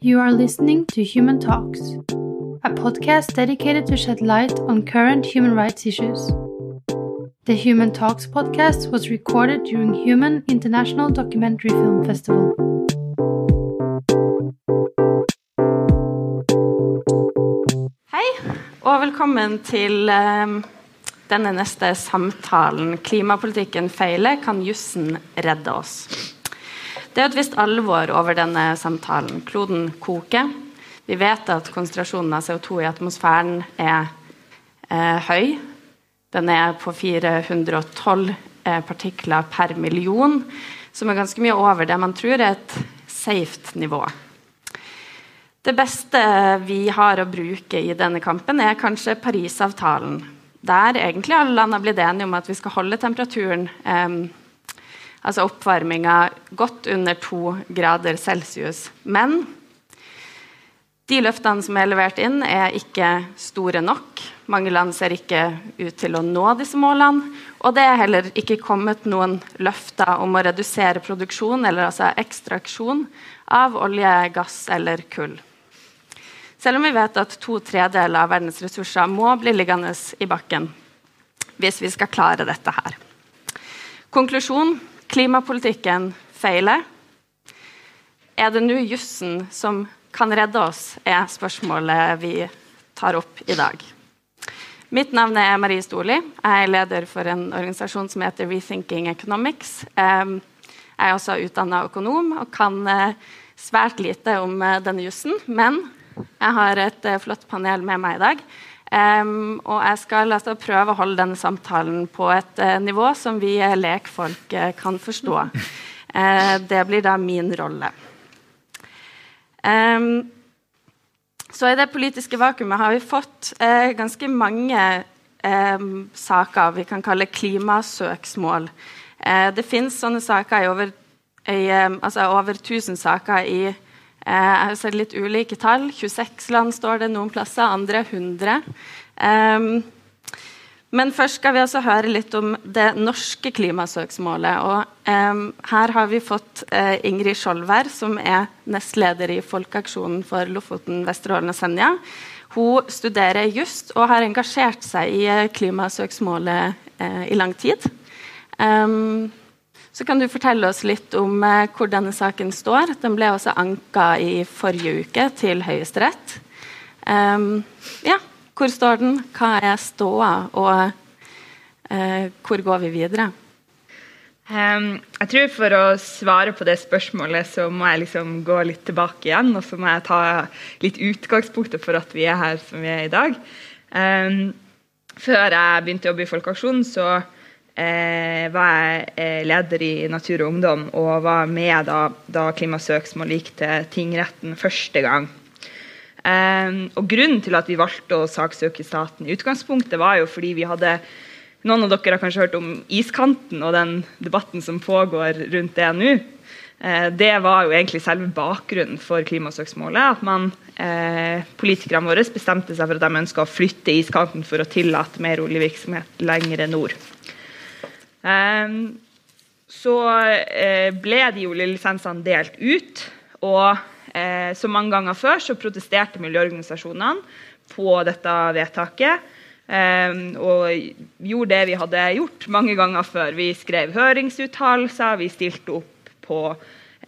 You are listening to Human Talks, a podcast dedicated to shed light on current human rights issues. The Human Talks podcast was recorded during Human International Documentary Film Festival. Hei, og velkommen til eh, denne neste samtalen. Klimapolitikken feiler, kan jussen redde oss? Det er et visst alvor over denne samtalen. Kloden koker. Vi vet at konsentrasjonen av CO2 i atmosfæren er eh, høy. Den er på 412 eh, partikler per million, som er ganske mye over det man tror er et safe nivå. Det beste vi har å bruke i denne kampen, er kanskje Parisavtalen. Der egentlig alle land har blitt enige om at vi skal holde temperaturen, eh, altså oppvarminga, godt under to grader celsius. Men de løftene som er levert inn, er ikke store nok. Mange land ser ikke ut til å nå disse målene. Og det er heller ikke kommet noen løfter om å redusere produksjon eller altså ekstraksjon av olje, gass eller kull. Selv om vi vet at to tredeler av verdens ressurser må bli liggende i bakken hvis vi skal klare dette her. Konklusjon klimapolitikken feiler. Er det nå jussen som kan redde oss, er spørsmålet vi tar opp i dag. Mitt navn er Marie Storli. Jeg er leder for en organisasjon som heter Rethinking Economics. Jeg er også utdanna økonom og kan eh, svært lite om eh, denne jussen. Men jeg har et uh, flott panel med meg i dag. Um, og jeg skal altså prøve å holde denne samtalen på et uh, nivå som vi uh, lekfolk kan forstå. det blir da min rolle. Um, så i det politiske vakuumet har vi fått ganske mange um, saker vi kan kalle klimasøksmål. det fins sånne saker i over, i, altså over 1000 saker i Eh, jeg har sett litt ulike tall. 26 land står det noen plasser, andre 100. Um, men først skal vi altså høre litt om det norske klimasøksmålet. Og um, her har vi fått uh, Ingrid Skjoldvær, som er nestleder i Folkeaksjonen for Lofoten, Vesterålen og Senja. Hun studerer just og har engasjert seg i uh, klimasøksmålet uh, i lang tid. Um, så kan du fortelle oss litt om eh, hvor denne saken står. Den ble også anka i forrige uke til Høyesterett. Um, ja, hvor står den? Hva er ståa? Og uh, hvor går vi videre? Um, jeg tror For å svare på det spørsmålet så må jeg liksom gå litt tilbake igjen. Og så må jeg ta litt utgangspunktet for at vi er her som vi er i dag. Um, før jeg begynte å jobbe i Folkeaksjonen, så eh, var jeg eh, leder i Natur og Ungdom og var med da, da klimasøksmål gikk til tingretten første gang. Eh, og Grunnen til at vi valgte å saksøke staten, i utgangspunktet var jo fordi vi hadde Noen av dere har kanskje hørt om iskanten og den debatten som pågår rundt det nå. Eh, det var jo egentlig selve bakgrunnen for klimasøksmålet. At man, eh, politikerne våre bestemte seg for at de ønska å flytte iskanten for å tillate mer oljevirksomhet lenger nord. Ehm, så eh, ble de oljelisensene delt ut. Og eh, som mange ganger før så protesterte miljøorganisasjonene på dette vedtaket. Um, og gjorde det vi hadde gjort mange ganger før. Vi skrev høringsuttalelser, vi stilte opp på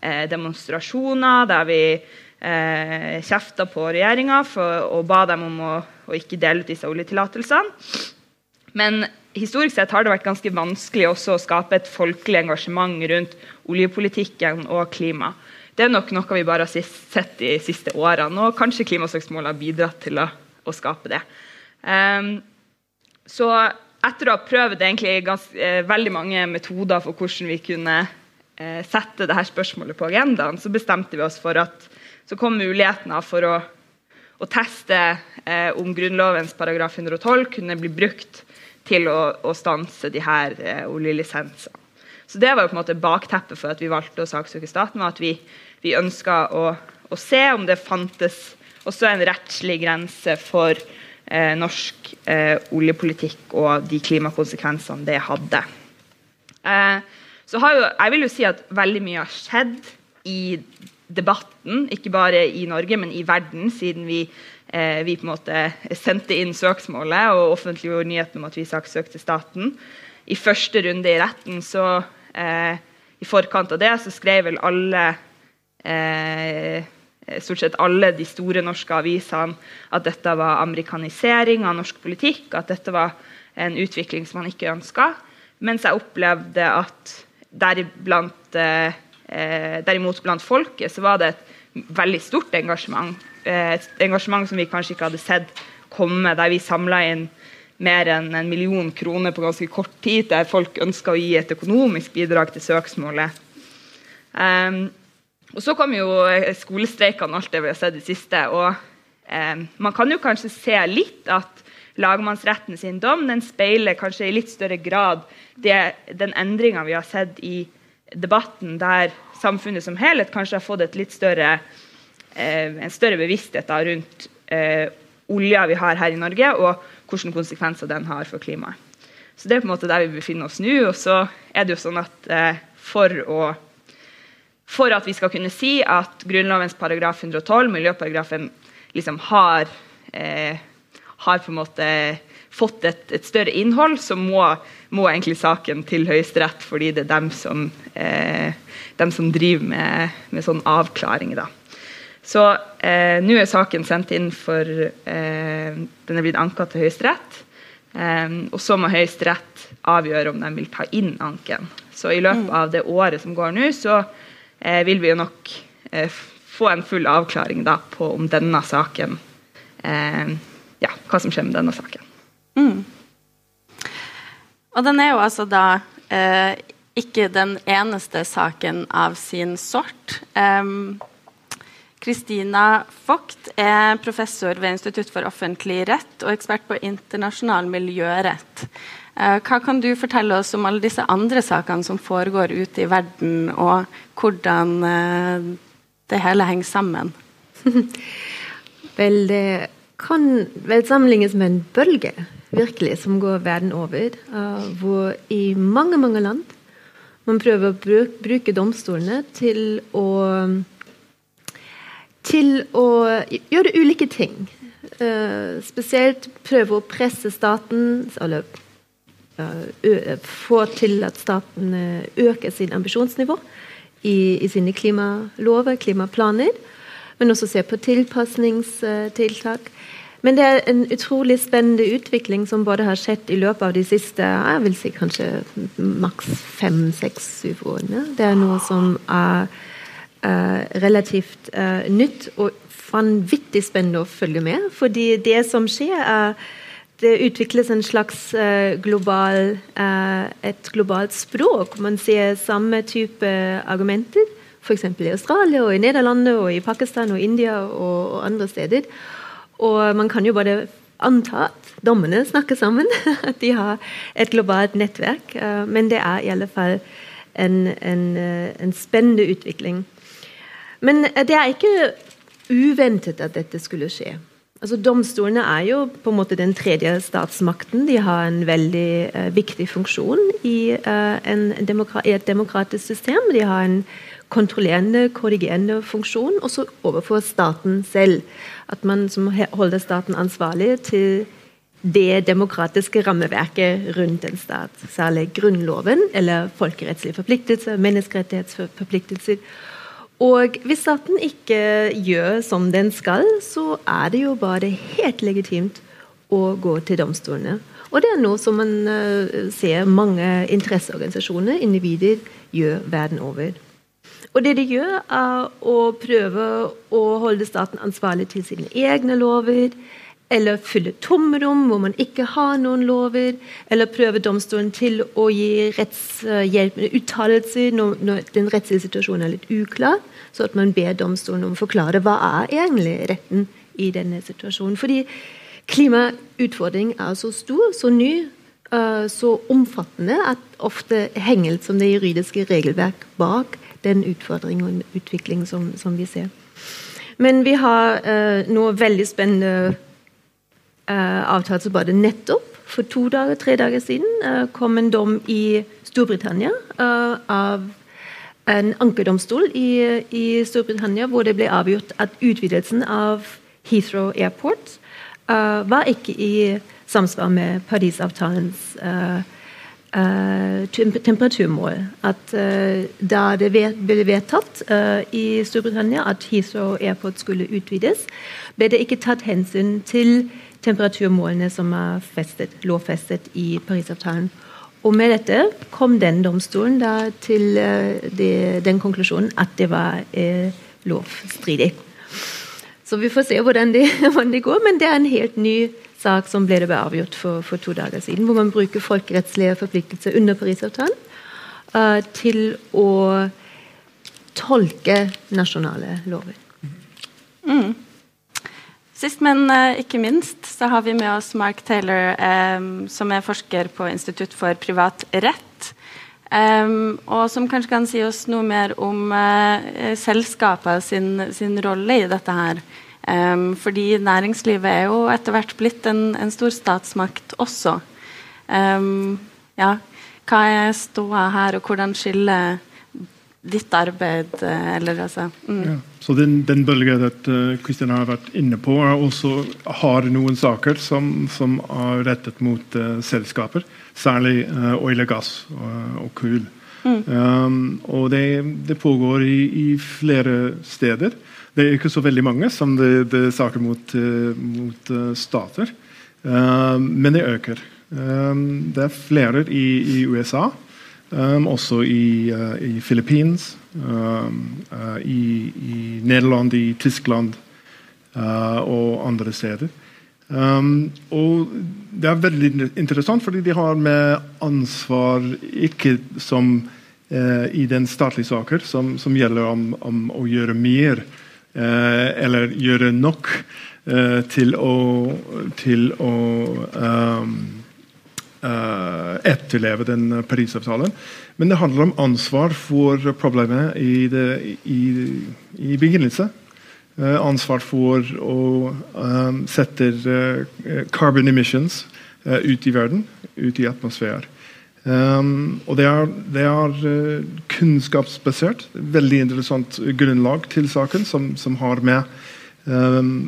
eh, demonstrasjoner der vi eh, kjefta på regjeringa og ba dem om å ikke dele ut disse oljetillatelsene. Men historisk sett har det vært ganske vanskelig også å skape et folkelig engasjement rundt oljepolitikken og klima. Det er nok noe vi bare har sett de siste årene, og kanskje klimasøksmålet har bidratt til å, å skape det. Um, så etter å ha prøvd ganske, eh, veldig mange metoder for hvordan vi kunne eh, sette dette spørsmålet på agendaen, så bestemte vi oss for at så kom muligheten for å, å teste eh, om Grunnlovens paragraf 112 kunne bli brukt til å, å stanse de her eh, oljelisensene. Så Det var jo på en måte bakteppet for at vi valgte å saksøke staten. var at Vi, vi ønska å, å, se om det fantes også en rettslig grense for eh, norsk eh, oljepolitikk og de klimakonsekvensene det hadde. Eh, så har jo, jeg vil jo si at veldig mye har skjedd i debatten, ikke bare i Norge, men i verden, siden vi, vi på en måte sendte inn søksmålet og offentliggjorde nyheten om at vi saksøkte staten. I første runde i retten så eh, I forkant av det så skrev vel alle eh, stort sett alle de store norske avisene at dette var amerikanisering av norsk politikk, at dette var en utvikling som man ikke ønska. Mens jeg opplevde at deriblant, eh, derimot blant folket så var det et veldig stort engasjement. Eh, et engasjement som vi kanskje ikke hadde sett komme, der vi samla inn mer enn en million kroner på ganske kort tid, der folk ønska å gi et økonomisk bidrag til søksmålet. Um, og Så kom jo eh, skolestreikene alt det vi har sett i det siste. og um, Man kan jo kanskje se litt at lagmannsretten sin dom den speiler kanskje i litt større grad det, den endringa vi har sett i debatten, der samfunnet som helhet kanskje har fått et litt større, en større bevissthet da, rundt eh, olja vi har her i Norge, og hvilke konsekvenser den har for klimaet. Så Det er på en måte der vi befinner oss nå. og så er det jo sånn at eh, For å for at vi skal kunne si at Grunnlovens paragraf 112, miljøparagrafen, liksom har, eh, har på en måte fått et, et større innhold, så må, må, egentlig saken til Høyesterett, fordi det er dem som, eh, dem som driver med, med sånn avklaring. Da. Så eh, nå er saken sendt inn for eh, Den er blitt anka til Høyesterett. Eh, og så må Høyesterett avgjøre om de vil ta inn anken. Så i løpet mm. av det året som går nå, så eh, vil vi jo nok eh, få en full avklaring da, på om denne saken eh, Ja, hva som skjer med denne saken. Mm. Og den er jo altså da eh, ikke den eneste saken av sin sort. Kristina Vogt er professor ved Institutt for offentlig rett og ekspert på internasjonal miljørett. Eh, hva kan du fortelle oss om alle disse andre sakene som foregår ute i verden, og hvordan eh, det hele henger sammen? vel, det kan vel sammenlignes med en bølge, virkelig, som går verden over. Uh, hvor i mange, mange land man prøver å bruke domstolene til å til å gjøre ulike ting. Uh, spesielt prøve å presse staten, eller få til at staten øker sin ambisjonsnivå i, i sine klimalover, klimaplaner. Men også se på tilpasningstiltak. Men det er en utrolig spennende utvikling som både har skjedd i løpet av de siste jeg vil si kanskje maks fem, seks, syv årene. Det er noe som er uh, relativt uh, nytt og vanvittig spennende å følge med. Fordi det som skjer, er det utvikles en slags uh, global, uh, et globalt språk. Man ser samme type argumenter, f.eks. i Australia, og i Nederland, og i Pakistan, og India og, og, andre steder. Og man kan jo bare anta at dommene snakker sammen, at de har et globalt nettverk. Men det er i alle fall en, en, en spennende utvikling. Men det er ikke uventet at dette skulle skje. Altså Domstolene er jo på en måte den tredje statsmakten. De har en veldig uh, viktig funksjon i, uh, i, et demokratisk system. De har en kontrollerende, korrigerende funksjon, også overfor staten selv. At man holder staten ansvarlig til det demokratiske rammeverket rundt en stat. Særlig Grunnloven eller folkerettslige forpliktelser, menneskerettighetsforpliktelser og hvis staten ikke gjør som den skal, så er det jo bare helt legitimt å gå til domstolene. Og det er noe som man uh, ser mange interesseorganisasjoner, individer, gjør verden over. Og det de gjør, er å prøve å holde staten ansvarlig til sine egne lover, eller fylle tomrom hvor man ikke har noen lover, eller prøve domstolen til å gi rettshjelp med uttalelser når, når, den rettslige situasjonen er litt uklar, så at man ber domstolen om å forklare hva er egentlig retten i denne situasjonen. Fordi klimautfordringen er så stor, så ny, uh, så omfattende at ofte henger som det juridiske regelverk bak den utfordring og utvikling som, som vi ser. Men vi har uh, noe veldig spennende uh, avtalt som bare nettopp, for to dager, tre dager siden, uh, kom en dom i Storbritannia uh, av en ankedomstol i, i, Storbritannia hvor det ble avgjort at utvidelsen av Heathrow Airport uh, var ikke i samsvar med Parisavtalens uh, temperaturmål. At da det ble vedtatt i Storbritannia at Heathrow Airport skulle utvides, ble det ikke tatt hensyn til temperaturmålene som er festet, lovfestet i Parisavtalen. Og med dette kom den domstolen til uh, det, den konklusjonen at det var eh, lovstridig. Så vi får se hvordan det, hvordan går, men det er en helt ny sak som ble det avgjort for, for, to dager siden. Hvor man bruker folkerettslige forpliktelser under Parisavtalen uh, til å tolke nasjonale lover. Mm. Sist, men uh, ikke minst, så har vi med oss Mark Taylor, um, som er forsker på Institutt for privat rett. Um, og som kanskje kan si oss noe mer om uh, selskapet sin, sin, rolle i dette her. Um, fordi næringslivet er jo etter hvert blitt en, en stor statsmakt også. ja, hva er ståa her, og hvordan skiller ditt arbeid, eh, eller altså mm. ja. Så den, den bølgen at Kristin uh, har vært inne på, også har noen saker som, som er rettet mot uh, selskaper. Særlig uh, olje, gass og, og kull. Mm. Um, og det, det pågår i, i, flere steder. Det er ikke så veldig mange som det, det er saker mot, mot stater, men det øker. Um, det er flere i, i USA. Um, også i, uh, i Philippines, um, uh, i, i, Nederland, i Tyskland uh, og andre steder. Um, og det er veldig interessant, fordi de har med ansvar ikke som uh, i den statlige saker, som, som gjelder om, om, å gjøre mer uh, eller gjøre nok uh, til å, til å um, etterleve den Parisavtalen. Men det handler om ansvar for problemet i, det, i, i begynnelse. Uh, ansvar for å um, sette uh, carbon emissions ut i verden, ut i atmosfæren. Um, og det er, det er kunnskapsbasert. Veldig interessant grunnlag til saken, som, som har med um,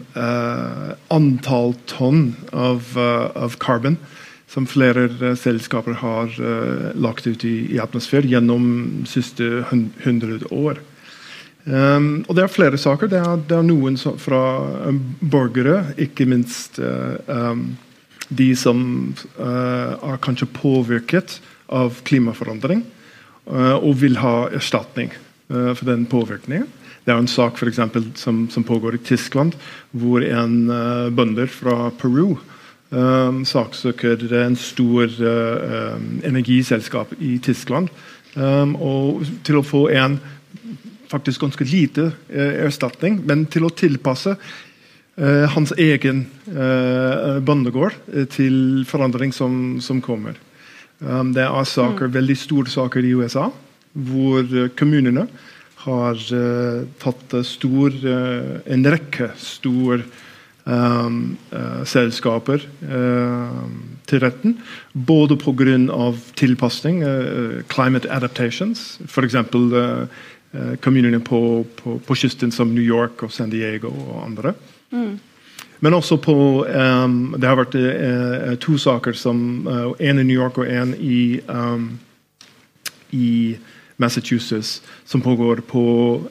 antall tonn av, av carbon som flere uh, selskaper har uh, lagt ut i, i atmosfæren gjennom de siste 100 år. Um, og Det er flere saker. Det er, det er noen som, fra um, borgere, ikke minst uh, um, de som er kanskje påvirket av klimaforandring og vil ha erstatning for den påvirkningen. Det er en sak for eksempel, som, som pågår i Tyskland, hvor en bønder fra Peru Um, saksøker en stor uh, energiselskap i Tyskland. Um, og til å få en faktisk ganske lite uh, erstatning, men til å tilpasse uh, hans egen uh, bandegård til forandring som, som kommer. Um, det er saker, mm. veldig store saker i USA hvor kommunene har tatt stor, en rekke store selskaper uh, til retten. Både pga. tilpasning, uh, climate adaptations, f.eks. Uh, kommunene på, på, på, kysten som New York og San Diego og andre. Mm. Men også på um, Det har vært to saker, som en i New York og en i, um, i Massachusetts, som pågår på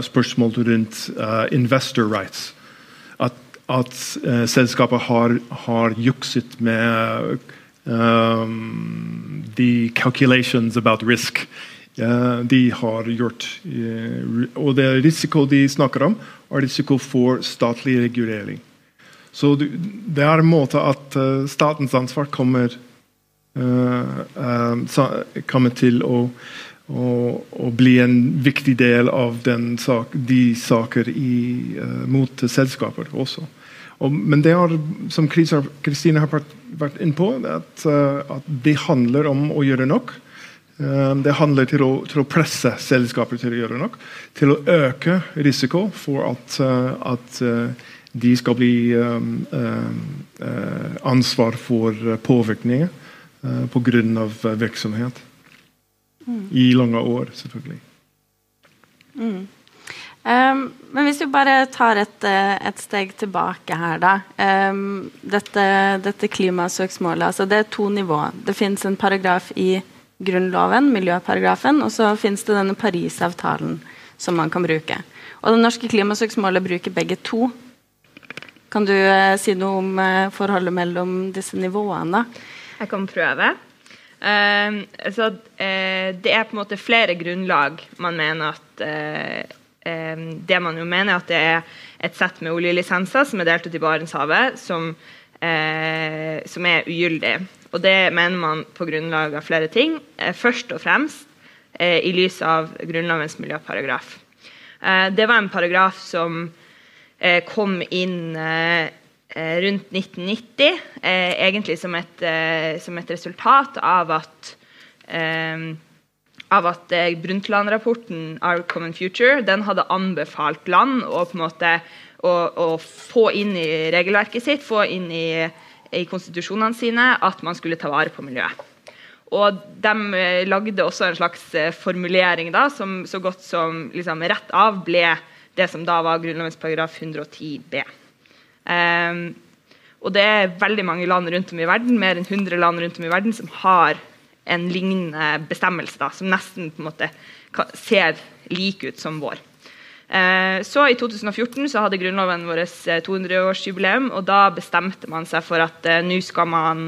spørsmål rundt investor rights at eh, selskapet har, har, jukset med um, de calculations about risk. Uh, de har gjort. Uh, og det risiko de snakker om, er risiko for statlig regulering. Så det, er en måte at statens ansvar kommer, kommer til å å, å bli en viktig del av sak, de saker i, mot selskaper også. Og, men det har, som Kristine har vært inne på, at, uh, at, det handler om å gjøre nok. Uh, det handler til å, til å, presse selskaper til å gjøre nok. Til å øke risiko for at, at de skal bli ansvar for påvirkninger pga. virksomhet. I lange år, selvfølgelig. Mm. Um, men hvis vi bare tar et, eh, et steg tilbake her, da. Um, dette, dette klimasøksmålet, altså det er to nivåer. Det fins en paragraf i Grunnloven, miljøparagrafen, og så fins det denne Parisavtalen som man kan bruke. Og det norske klimasøksmålet bruker begge to. Kan du uh, si noe om uh, forholdet mellom disse nivåene? Jeg kan prøve. Uh, så, det er på en måte flere grunnlag man mener at det man jo mener, er at det er et sett med oljelisenser som er delt ut i Barentshavet, som, eh, som er ugyldig. Og det mener man på grunnlag av flere ting. Eh, først og fremst eh, i lys av Grunnlovens miljøparagraf. Eh, det var en paragraf som eh, kom inn eh, rundt 1990, egentlig som et, som et, resultat av at av at eh, Brundtland-rapporten Our Common Future den hadde anbefalt land å, på en måte, å, å få inn i regelverket sitt, få inn i, i, konstitusjonene sine, at man skulle ta vare på miljøet. Og De eh, lagde også en slags eh, formulering da, som så godt som liksom, rett av ble det som da var Grunnlovens paragraf 110 b. Um, og det er veldig mange land rundt om i verden, mer enn 100 land rundt om i verden som har en lignende bestemmelse da, som nesten på en måte ser like ut som vår. Eh, så I 2014 så hadde Grunnloven vår 200-årsjubileum, og da bestemte man seg for at eh, nå skal man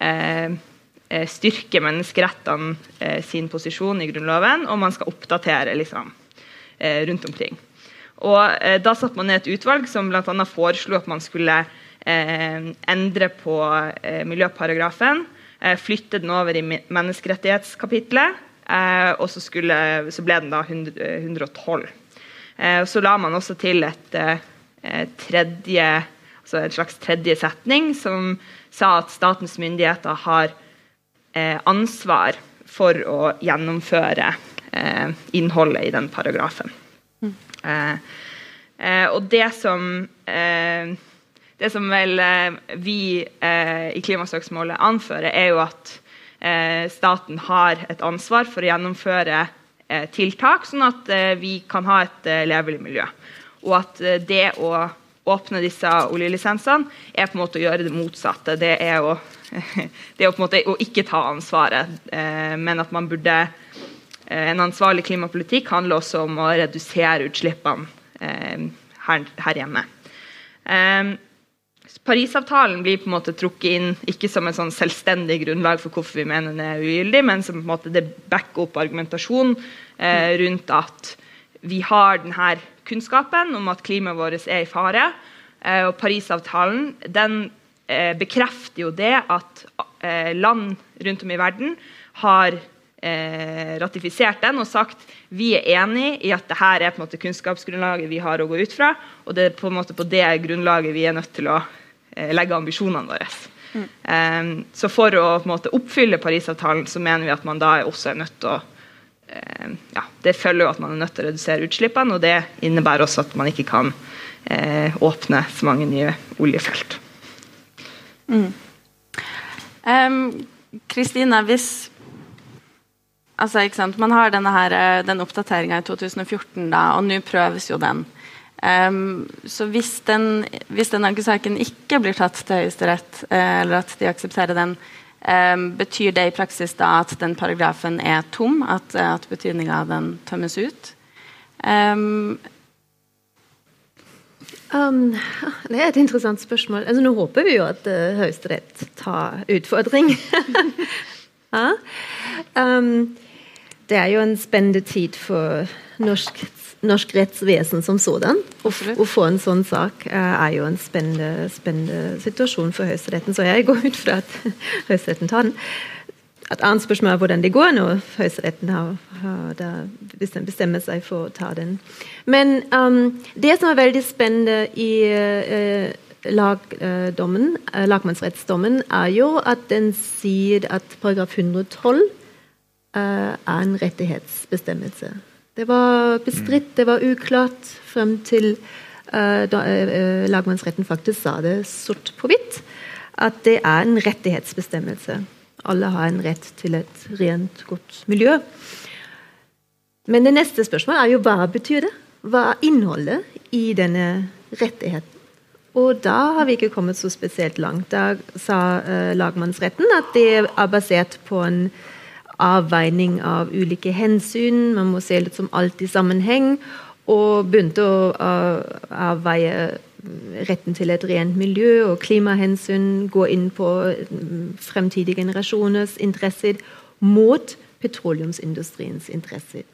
eh, eh styrke menneskerettene eh, sin posisjon i Grunnloven, og man skal oppdatere liksom, eh, rundt omkring. Og Da satte man ned et utvalg som bl.a. foreslo at man skulle endre på miljøparagrafen Eh, flytte den over i menneskerettighetskapitlet, eh, og så, skulle, så, ble den da 112. Eh, så la man også til et, tredje, altså en slags tredje setning som sa at statens myndigheter har ansvar for å gjennomføre innholdet i den paragrafen. Mm. og det som det som vel eh, vi eh, i klimasøksmålet anfører, er jo at eh, staten har et ansvar for å gjennomføre tiltak, sånn at vi kan ha et levelig miljø. Og at det å åpne disse oljelisensene er på en måte å gjøre det motsatte. Det er å, det er på en måte å ikke ta ansvaret, men at man burde En ansvarlig klimapolitikk handler også om å redusere utslippene her, hjemme. Parisavtalen blir på en måte trukket inn ikke som et sånn selvstendig grunnlag for hvorfor vi mener den er ugyldig, men som på en måte det backer opp argumentasjon eh, rundt at vi har denne kunnskapen om at klimaet vårt er i fare. Eh, og Parisavtalen den eh, bekrefter jo det at eh, land rundt om i verden har eh, ratifisert den og sagt vi er enig i at dette er på en måte kunnskapsgrunnlaget vi har å gå ut fra. Og det er på en måte på det grunnlaget vi er nødt til å legge ambisjonene våre. Mm. Um, så for å måte, oppfylle Parisavtalen så mener vi at man da også er nødt til å um, ja, Det følger jo at man er nødt til å redusere utslippene, og det innebærer også at man ikke kan uh, åpne så mange nye oljefelt. Mm. um, hvis altså, Man har denne her, den oppdateringa i 2014, da, og nå prøves jo den. Um, så hvis den, hvis den ankesaken ikke blir tatt til Høyesterett, uh, eller at de aksepterer den, um, betyr det i praksis da at den paragrafen er tom? At, uh, at betydninga av den tømmes ut? Um, Um, det er et interessant spørsmål. Altså, nå håper vi jo at uh, Høyesterett tar utfordring. ja. um, det er jo en spennende tid for norsk norsk rettsvesen som sådan. Å få en sånn sak eh, er jo en spennende, spennende situasjon for Høyesteretten, så jeg går ut fra at Høyesteretten tar den. Et annet spørsmål er hvordan det går når Høyesteretten har, har bestemmer seg for å ta den. Men um, det som er veldig spennende i uh, lagdommen, uh, lagmannsrettsdommen, er jo at den sier at paragraf 112 uh, er en rettighetsbestemmelse. Det var bestridt, det var uklart frem til uh, da uh, lagmannsretten faktisk sa det sort på hvitt. At det er en rettighetsbestemmelse. Alle har en rett til et rent, godt miljø. Men det neste spørsmålet er jo hva betyr det? Hva er innholdet i denne rettigheten? Og da har vi ikke kommet så spesielt langt. Da sa lagmannsretten at det er basert på en avveining av ulike hensyn. Man må se litt som alt i sammenheng. Og begynte å avveie retten til et rent miljø og klimahensyn. Gå inn på mm, fremtidige generasjoners interesser mot petroleumsindustriens interesser.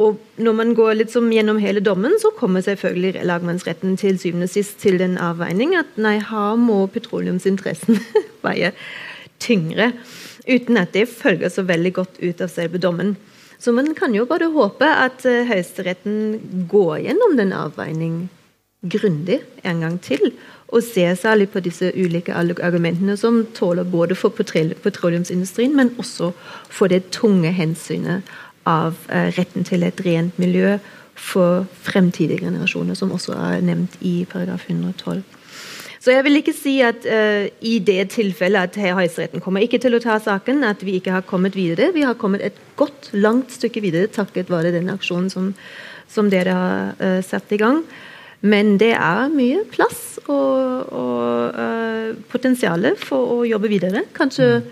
Og når man går litt gjennom hele dommen, så kommer selvfølgelig lagmannsretten til syvende og sist til den avveining at nei, her må petroleumsinteressen veie tyngre. Uten at det følger så veldig godt ut av selve dommen. Så man kan jo bare håpe at uh, Høyesteretten går gjennom den avveining grundig en gang til. Og ser særlig på disse ulike argumentene som tåler både for petroleumsindustrien, men også for det tunge hensynet av uh, retten til et rent miljø for fremtidige generasjoner, som også er nevnt i paragraf 112. Så jeg vil ikke si at uh, i det tilfellet at Høyesteretten kommer ikke til å ta saken, at vi ikke har kommet videre. Vi har kommet et godt, langt stykke videre takket være den aksjonen som, som dere har uh, satt i gang. Men det er mye plass og, og uh, potensial for å jobbe videre. Kanskje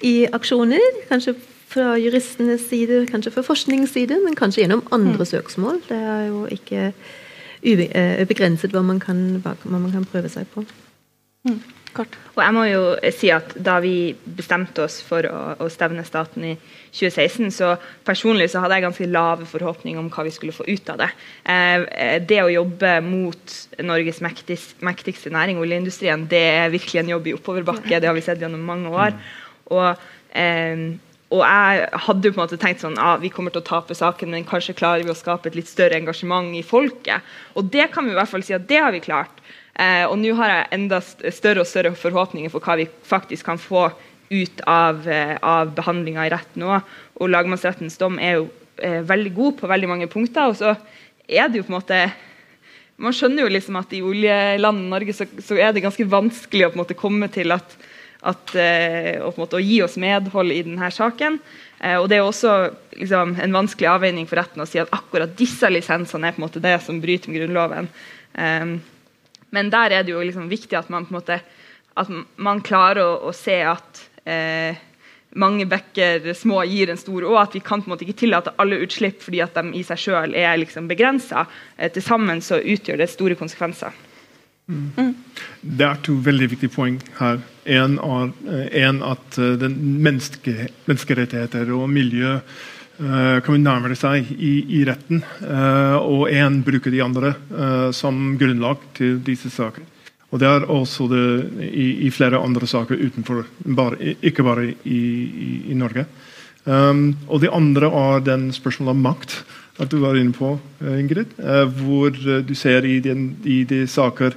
i aksjoner, kanskje fra juristenes side, kanskje fra forskningsside, men kanskje gjennom andre mm. søksmål. Det er jo ikke eh, ubegrenset hva man kan, hva man kan prøve seg på. Mm. Kort. Og jeg må jo si at Da vi bestemte oss for å, å, stevne staten i 2016, så personlig så hadde jeg ganske lave forhåpninger om hva vi skulle få ut av det. Eh, det å jobbe mot Norges mektigste, mektigste næring, oljeindustrien, det er virkelig en jobb i oppoverbakke. Det har vi sett gjennom mange år. Og eh, og jeg hadde jo på en måte tenkt sånn ah, vi kommer til å tape saken, men kanskje klarer vi å skape et litt større engasjement i folket. Og det kan vi i hvert fall si at det har vi klart. Eh, og nå har jeg enda større og større forhåpninger for hva vi faktisk kan få ut av, eh, av behandlinga i retten òg. Og lagmannsrettens dom er jo eh, veldig god på veldig mange punkter. Og så er det jo på en måte Man skjønner jo liksom at i oljelandet Norge så, så er det ganske vanskelig å på en måte komme til at at, eh, og på en måte å gi oss medhold i denne saken. Eh, og Det er også liksom, en vanskelig avveining for retten å si at akkurat disse lisensene er på en måte det som bryter med Grunnloven. Um, men der er det jo liksom viktig at man på en måte at man klarer å, å se at eh, mange bekker små gir en stor å. At vi kan på en måte ikke tillate alle utslipp fordi at de i seg sjøl er liksom begrensa. Eh, Til sammen så utgjør det store konsekvenser. Det er to veldig viktige poeng her. En, er, eh, at eh, menneske, menneskerettigheter og miljø uh, kan nærmere seg i, i retten. Uh, og en bruker de andre uh, som grunnlag til disse saker. Og Det er også det i, i flere andre saker utenfor, bare, ikke bare i, i Norge. Um, og Det andre er den spørsmålet om makt at du var inne på, Ingrid. hvor du ser i, den, i de saker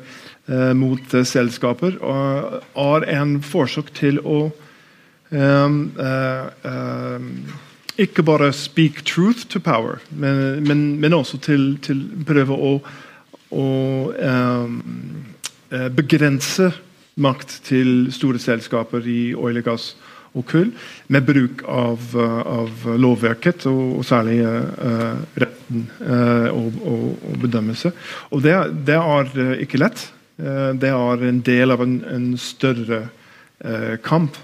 eh, mot eh, selskaper. Og har en forsøk til å um, ikke bare speak truth to power, men, men, men også til, til prøve å, å um, begrense makt til store selskaper i olje, gass og kull, med bruk av, av lovverket, og, og særlig uh, retten uh, og, og, og, bedømmelse. Og det, det er ikke lett. Eh, det er en del av en, en større uh, kamp.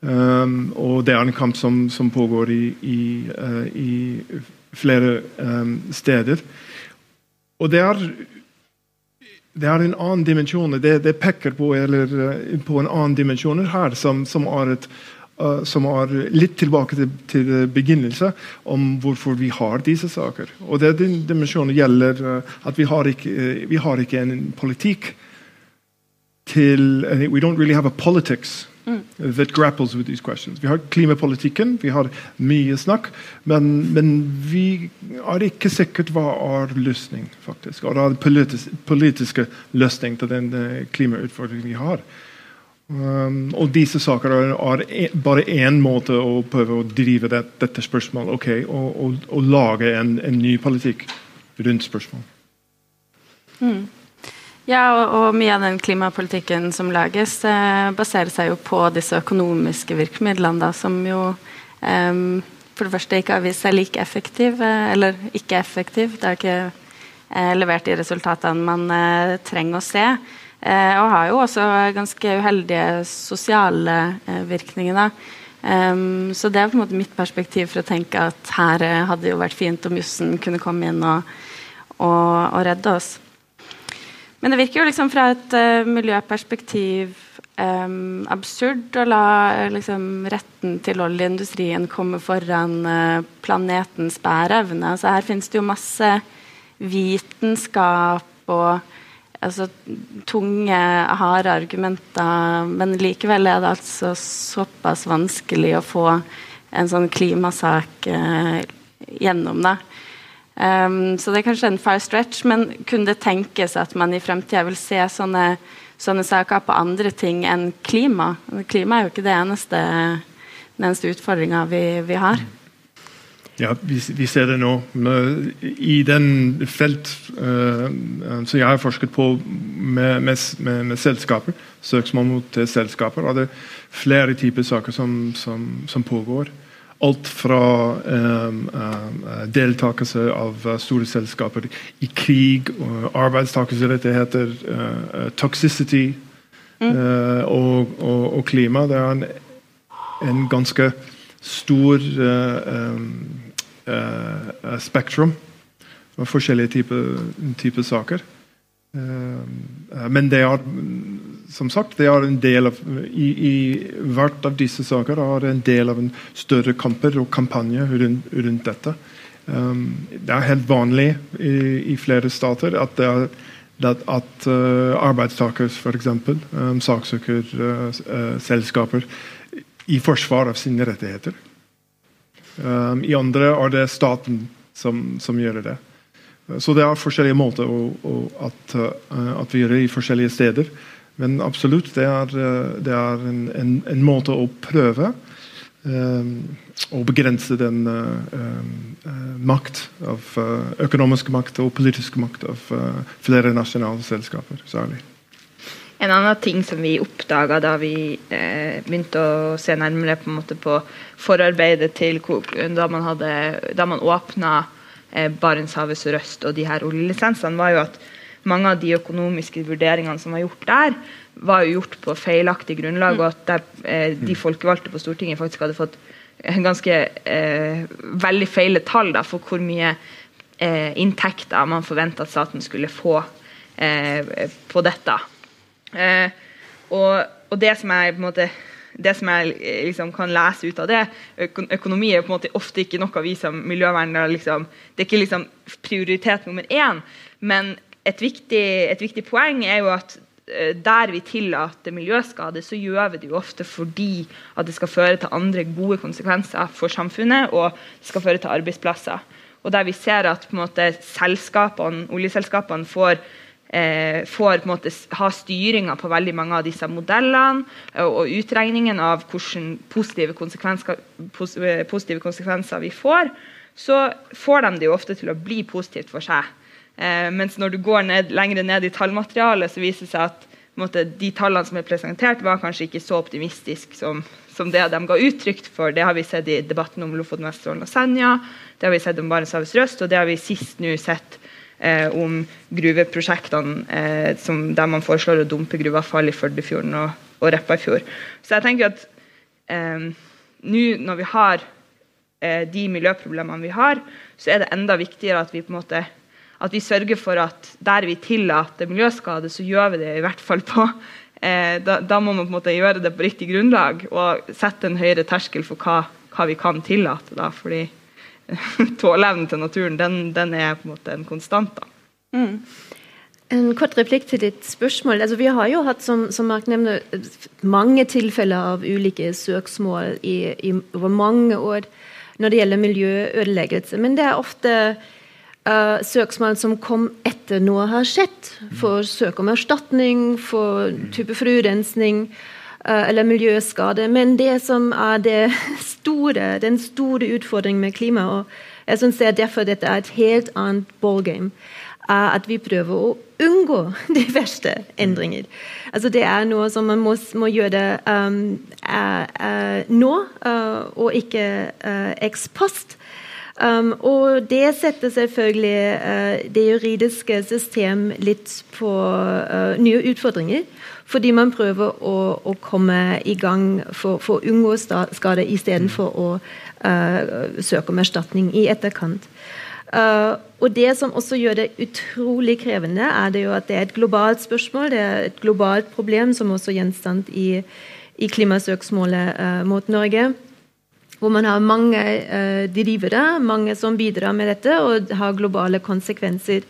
Um, og det er en kamp som, som pågår i, i, i flere um, steder. Og det er, det er en annen dimensjon. Det, det peker på, eller, på, en annen dimensjon her, som, som, er, et, uh, som er litt tilbake til, til begynnelsen, om hvorfor vi har disse saker. Og det den dimensjonen gjelder at vi har ikke, vi har ikke en politikk til We don't really have a politics mm. that grapples with these questions. Vi har klimapolitikken, vi har mye snakk, men, men vi er ikke sikkert hva er løsning, faktisk. Og det er politisk, politiske løsning til den klimautfordringen vi har. Um, og disse saker er, er en, bare én måte å prøve å drive det, dette spørsmålet ok, og, og, og, lage en, en, ny politikk rundt spørsmålet. Mm. Ja, og, og, mye av den klimapolitikken som lages, eh, baserer seg jo på disse økonomiske virkemidlene, da, som jo eh, for det første ikke har vist seg like effektiv, eller ikke effektiv. Det har ikke levert de resultatene man trenger å se. Og har jo også ganske uheldige sosiale virkninger. Um, så det er på en måte mitt perspektiv for å tenke at her hadde det jo vært fint om jussen kunne komme inn og, og, og, redde oss. Men det virker jo liksom fra et uh, miljøperspektiv um, absurd å la liksom, retten til oljeindustrien komme foran uh, planetens bæreevne. Altså, her finnes det jo masse vitenskap og altså, tunge, harde argumenter. Men likevel er det altså såpass vanskelig å få en sånn klimasak eh, gjennom. det. Um, så det er kanskje en far stretch, men kunne det tenkes at man i fremtida vil se sånne, sånne, saker på andre ting enn klima? Klima er jo ikke det eneste, den eneste utfordringa vi, vi har. Ja, vi, vi, ser det nå. I den felt uh, som jeg har forsket på med, med, med, med selskaper, søksmål mot selskaper, er det flere typer saker som, som, som pågår. Alt fra um, uh, deltakelse av store selskaper i krig, uh, arbeidstakerrettigheter, uh, toxicity mm. og, og, og, klima. Det er en, en ganske stor um, spektrum av forskjellige typer type saker. Uh, men det er som sagt, det er en del av i, i, hvert av disse saker er en del av en større kamper og kampanje rundt, rundt dette. Um, det er helt vanlig i, i flere stater at, er, at, at uh, arbeidstakere f.eks. Um, saksøker uh, selskaper i forsvar av sine rettigheter. Um, I andre er det staten som, som, gjør det. Så det er forskjellige måter å, å, at, uh, at, vi gjør det i forskjellige steder. Men absolutt, det er, uh, det er en, en, en, måte å prøve um, å begrense den uh, makt av uh, økonomisk makt og politisk makt av flere nasjonale selskaper, særlig. En annen ting som vi oppdaga da vi eh, begynte å se nærmere på, på forarbeidet til da man, hadde, da man åpna eh, Barentshavet sørøst og de her oljelisensene, var jo at mange av de økonomiske vurderingene som var gjort der, var jo gjort på feilaktig grunnlag, og at der, eh, de folkevalgte på Stortinget faktisk hadde fått ganske eh, veldig feile tall da, for hvor mye eh, inntekter man forventa at staten skulle få eh, på dette. Eh, og, og, det som jeg på en måte det som jeg liksom kan lese ut av det Økonomi er på en måte ofte ikke noe vi som miljøvernere liksom, Det er ikke liksom prioritet nummer én. Men et viktig, et viktig poeng er jo at eh, der vi tillater miljøskade, så gjør vi det jo ofte fordi at det skal føre til andre gode konsekvenser for samfunnet, og det skal føre til arbeidsplasser. Og der vi ser at måte, selskapene, oljeselskapene får eh, får på en måte ha styringa på veldig mange av disse modellene og, og utregningen av hvilke positive konsekvenser, eh, positive konsekvenser, vi får, så får de det jo ofte til å bli positivt for seg. Eh, mens når du går ned, lenger ned i tallmaterialet, så viser det seg at måte, de tallene som er presentert, var kanskje ikke så optimistiske som, som, det de ga uttrykk for. Det har vi sett i debatten om Lofoten, Vesterålen og Senja, det har vi sett om Barentshavets Røst, og det har vi sist nå sett eh, om gruveprosjektene eh, som, der man foreslår å dumpe gruveavfall i Førdefjorden og, og Repparfjord. Så jeg tenker at eh, nå når vi har eh, de miljøproblemene vi har, så er det enda viktigere at vi på en måte at vi sørger for at der vi tillater miljøskade, så gjør vi det i hvert fall på eh, da, da, må man på en måte gjøre det på riktig grunnlag og sette en høyere terskel for hva, hva vi kan tillate. Da, fordi tåleevnen til naturen, den, den, er på en måte en konstant. Mm. En kort replikk til ditt spørsmål. Altså, vi har jo hatt som, som Mark nevner, mange tilfeller av ulike søksmål i, i, over mange år når det gjelder miljøødeleggelse. Men det er ofte uh, søksmål som kom etter noe har skjedd. For søk om erstatning, for type forurensning. Eh, eller miljøskade. Men det som er det store, den store utfordringen med klima, og jeg syns derfor dette er et helt annet ballgame, er at vi prøver å unngå de verste endringer. Altså det er noe som man må, må gjøre um, uh, uh, nå, uh, og ikke ex post. Um, og det setter selvfølgelig det juridiske system litt på nye utfordringer. Fordi man prøver å, å komme i gang for, for å unngå skade istedenfor å søke om erstatning i etterkant. Uh, og Det som også gjør det utrolig krevende, er det jo at det er et globalt spørsmål. Det er et globalt problem som også er gjenstand i, i klimasøksmålet uh, mot Norge. Hvor man har mange uh, drivere, mange som bidrar med dette, og har globale konsekvenser.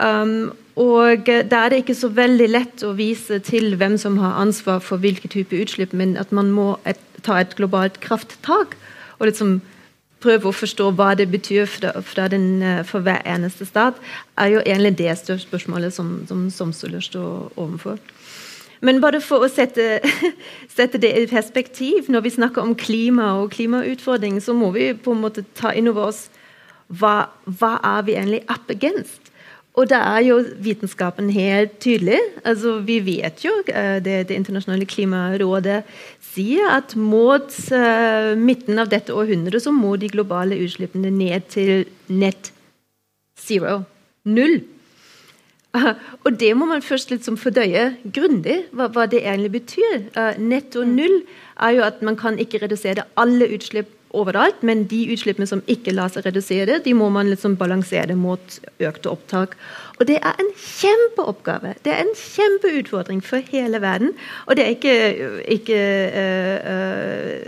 Um, og Da er det ikke så veldig lett å vise til hvem som har ansvar for hvilke type utslipp, men at man må et, ta et globalt krafttak. og liksom prøve å forstå hva det betyr fra, fra den, eh, for hver eneste stat, er jo egentlig det spørsmålet som, som Somsøler står overfor. Men bare for å sette, sette, det i perspektiv, når vi snakker om klima og klimautfordring, så må vi på en måte ta inn over oss hva, hva er vi egentlig up against? Og da er jo vitenskapen helt tydelig. Altså, vi vet jo uh, det, det internasjonale klimarådet sier at mot uh, midten av dette århundret så må de globale utslippene ned til net zero. Null. Uh, og det må man først liksom fordøye grundig, hva, hva, det egentlig betyr. Uh, netto null er jo at man kan ikke redusere alle utslipp overalt, men de utslippene som ikke lar seg redusere, de må man liksom balansere mot økte opptak. Og Det er en kjempeoppgave. Det er en kjempeutfordring for hele verden. Og det er ikke, ikke uh,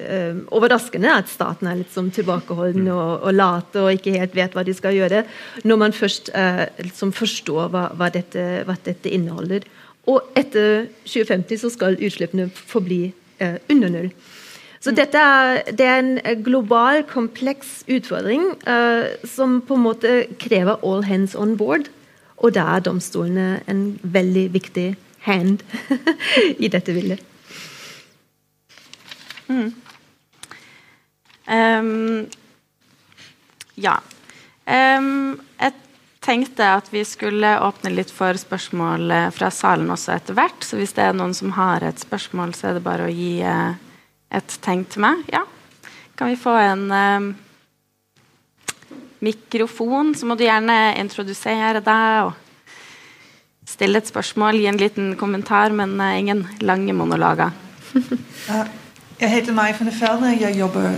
uh, overraskende at staten er litt sånn tilbakeholden og, og late og ikke helt vet hva de skal gjøre, når man først uh, liksom forstår hva, hva, dette, hva, dette, inneholder. Og etter 2050 så skal utslippene forbli under null. Så dette er, det er en global, kompleks utfordring som på en måte krever all hands on board. Og da er domstolene en veldig viktig hand i dette bildet. Mm. Um, ja. Um, jeg tenkte at vi skulle åpne litt for spørsmål eh, fra salen også etter hvert. Så hvis det er noen som har et spørsmål, så er det bare å gi uh, et tegn til meg. Ja. Kan vi få en eh, mikrofon, så må du gjerne introdusere deg og stille et spørsmål, gi en liten kommentar, men eh, ingen lange monologer. uh, jeg heter Mai van der Velde. Jeg jobber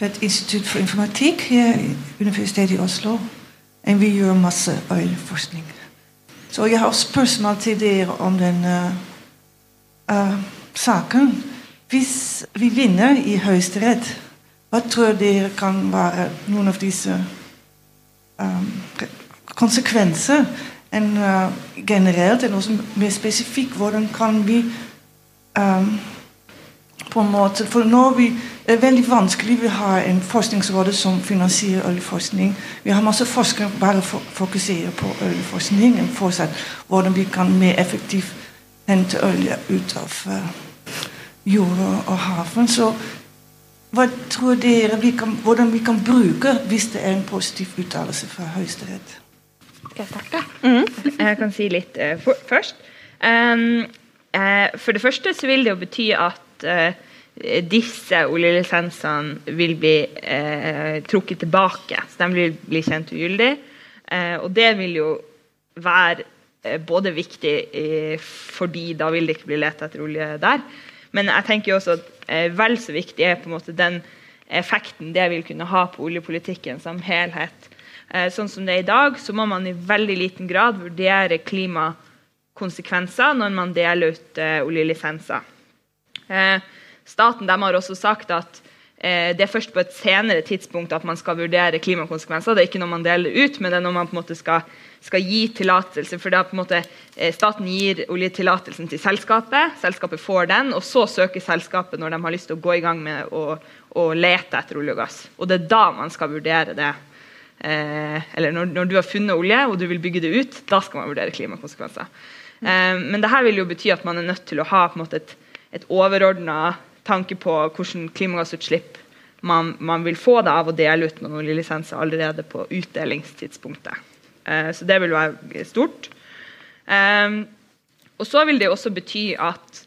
ved et institutt for informatikk her i Universitetet i Oslo. Og vi gjør masse øyeforskning. Så jeg har spørsmål til dere om den uh, saken. Hvis vi vinner i Høyesterett, hva tror dere kan være noen av disse um, konsekvenser En, uh, generelt, en også mer spesifikt. Hvordan kan vi um, på en måte For nå vi, det er veldig vanskelig. Vi har en forskningsråd som finansierer oljeforskning. Vi har masse forskere som bare fokuserer på oljeforskning. Hvordan vi kan mer effektivt hente olje ut av uh, jorda og haven. Så hva tror dere vi kan, hvordan vi kan bruke hvis det er en positiv uttalelse fra Høyesterett? Skal jeg starte? Mm. Jeg kan si litt uh, for, først. Um, uh, for det første så vil det jo bety at uh, disse oljelisensene vil bli trukket tilbake. Så de vil bli kjent ugyldig. og det vil jo være både viktig fordi da vil det ikke bli lett etter olje der. Men jeg tenker jo også at Eh, vel så viktig er på en måte den effekten det vil kunne ha på oljepolitikken som helhet. Eh, sånn som det er i dag, så må man i veldig liten grad vurdere klimakonsekvenser når man deler ut eh, oljelisenser. Staten har også sagt at det er først på et senere tidspunkt at man skal vurdere klimakonsekvenser. Det er ikke når man deler ut, men det er når man på en måte skal skal gi tillatelse. For da på en måte eh, staten gir oljetillatelsen til selskapet, selskapet får den, og så søker selskapet når de har lyst til å gå i gang med å, å lete etter olje og gass. Og det er da man skal vurdere det. Eh, eller når, når, du har funnet olje og du vil bygge det ut, da skal man vurdere klimakonsekvenser. Eh, men det her vil jo bety at man er nødt til å ha måte, et, et overordna tanke på hvordan klimagassutslipp man, man, vil få det av å dele ut noen oljelisenser allerede på utdelingstidspunktet. Eh, så det vil være stort. Um, og så vil det også bety at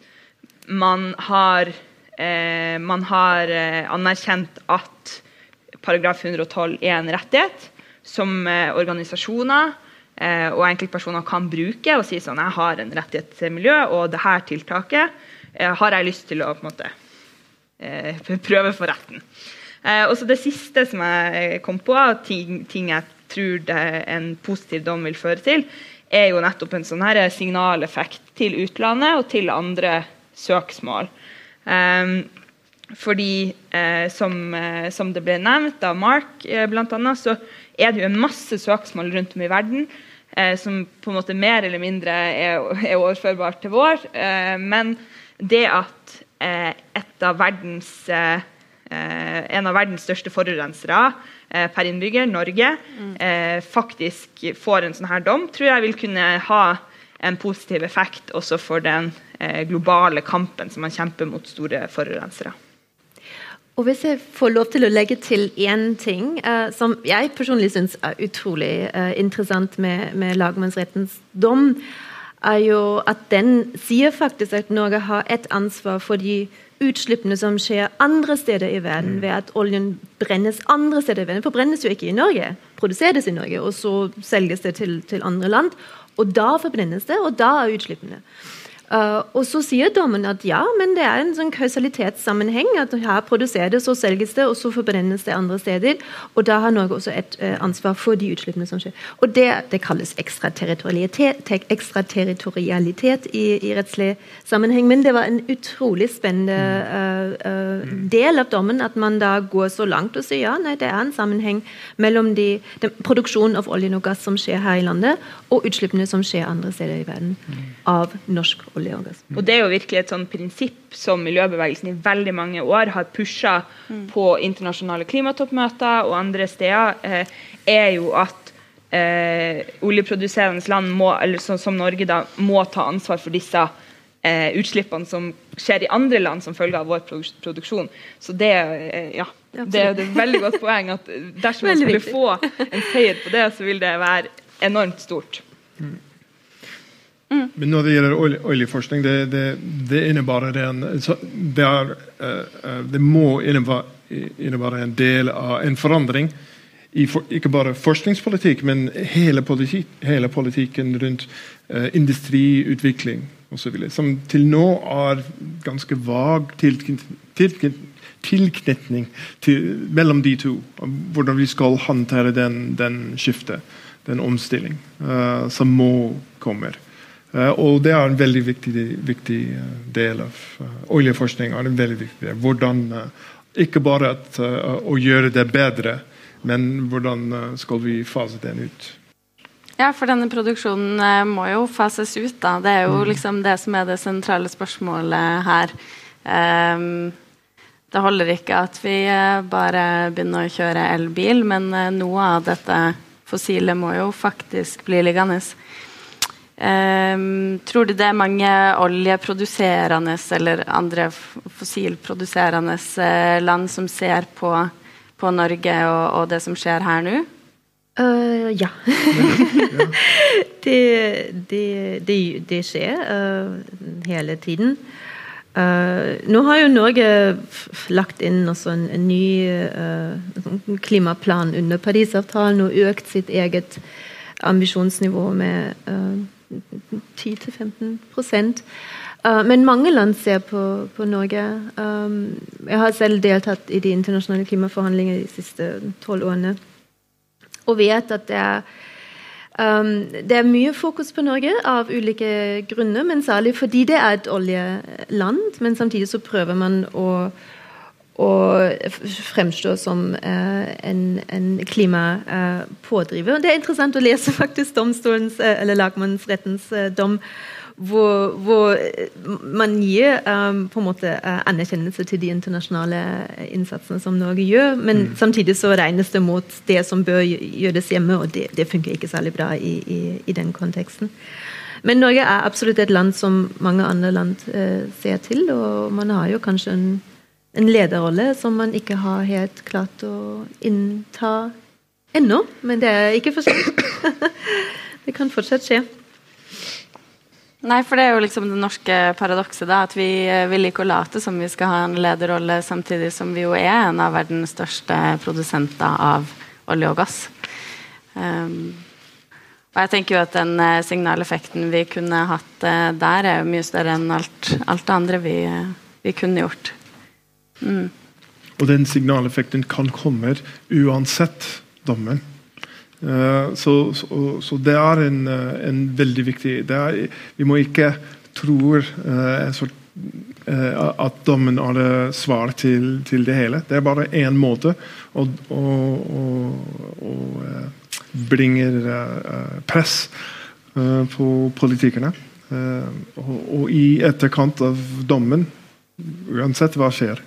man har, eh, man har eh, anerkjent at paragraf 112 er en rettighet som eh, organisasjoner eh, og enkeltpersoner kan bruke og si sånn Jeg har en rettighet til miljø, og det her tiltaket eh, har jeg lyst til å på en måte, eh, prøve for retten. og så Det siste som jeg kom på, ting, ting jeg tror det en positiv dom vil føre til, er jo nettopp en sånn her signaleffekt til utlandet og til andre søksmål. Um, fordi, eh, som, eh, som, det ble nevnt av Mark, eh, annet, så er det jo en masse søksmål rundt om i verden eh, som på en måte mer eller mindre er, er overførbart til vår. Eh, men det at eh, av verdens, en av verdens største forurensere per innbygger, Norge, mm. faktisk får en sånn her dom, tror jeg vil kunne ha en positiv effekt også for den globale kampen som man kjemper mot store forurensere. Og Hvis jeg får lov til å legge til én ting eh, som jeg personlig syns er utrolig eh, interessant med, med lagmannsrettens dom, er jo at den sier faktisk at Norge har et ansvar for de utslippene som skjer andre steder i verden, mm. ved at oljen brennes andre steder i verden. For brennes jo ikke i Norge, produseres i Norge, og så selges det til, til andre land. Og da forbrennes det, og da er utslippene. Uh, og så sier dommen at ja, men det er en sånn kausalitetssammenheng. at Her produseres, så selges det, og så forbrennes det andre steder. Og da har Norge også et uh, ansvar for de utslippene som skjer. Og Det, det kalles ekstraterritorialitet, ekstraterritorialitet i, i rettslig sammenheng. Men det var en utrolig spennende uh, del av dommen at man da går så langt og sier ja, nei, det er en sammenheng mellom de, den produksjonen av olje og gass som skjer her i landet, og utslippene som skjer andre steder i verden av norsk olje olje og gass. Og Det er jo virkelig et sånn prinsipp som miljøbevegelsen i veldig mange år har pusha mm. på internasjonale klimatoppmøter og andre steder, eh, er jo at eh, oljeproduserende land må, eller så, som Norge da, må ta ansvar for disse eh, utslippene som skjer i andre land som følge av vår produksjon. Så det, eh, ja, det, det, er et veldig godt poeng at dersom man skulle få en seier på det, så vil det være enormt stort. Mm. Mm. Men når det gjelder oljeforskning, det, det, det innebærer en det, er, uh, det må innebære en del av en forandring i for, ikke bare forskningspolitikk, men hele, politik, hele politikken rundt uh, industriutvikling osv. Som til nå er ganske vag tilknytning til, mellom de to. Hvordan vi skal håndtere den, den skiftet, den omstilling, uh, som må komme. Uh, og det er en veldig viktig, viktig uh, del av oljeforskninga. oljeforskning. en veldig viktig del. Hvordan, ikke bare at, å gjøre det bedre, men hvordan skal vi fase den ut. Ja, for denne produksjonen må jo fases ut. da. Det er jo mm. liksom det som er det sentrale spørsmålet her. Um, det holder ikke at vi bare begynner å kjøre elbil, men noe av dette fossile må jo faktisk bli liggende. Um, tror du det er mange oljeproduserende eller andre fossilproduserende uh, land som ser på, på Norge og, og, det som skjer her nå? Uh, ja. det, det, det, det, skjer uh, hele tiden. nå har jo Norge lagt inn en, en ny klimaplan under Parisavtalen og økt sitt eget ambisjonsnivå med 10-15 Uh, men mange land ser på, på Norge. Um, jeg har selv deltatt i de internasjonale klimaforhandlingene de siste tolv årene. Og vet at det er, um, det er mye fokus på Norge av ulike grunner, men særlig fordi det er et oljeland. Men samtidig så prøver man å og fremstå som eh, en, en klimapådriver. Eh, det er interessant å lese faktisk domstolens, eh, eller lagmannsrettens dom, hvor, hvor, man gir um, på en måte anerkjennelse til de internasjonale innsatsene som Norge gjør, men mm. samtidig så regnes det mot det som bør gjøres hjemme, og det, det funker ikke særlig bra i, i, i, den konteksten. Men Norge er absolutt et land som mange andre land ser til, og man har jo kanskje en en lederrolle som man ikke har helt klart å innta ennå, men det er ikke for sent. det kan fortsatt skje. Nei, for det er jo liksom det norske paradokset, da. At vi eh, vil ikke late som vi skal ha en lederrolle, samtidig som vi jo er en av verdens største produsenter av olje og gass. Um, og jeg tenker jo at den eh, signaleffekten vi kunne hatt uh, der, er jo mye større enn alt, alt det andre vi, vi kunne gjort. Mm. Og den signaleffekten kan komme uansett dommen. Uh, så, så, så, det er en, eh, en veldig viktig er, Vi må ikke tro uh, at dommen er det svar til, til, det hele. Det er bare én måte å, å, å, å bringe press på politikerne. Og, og, i etterkant av dommen, uansett hva skjer,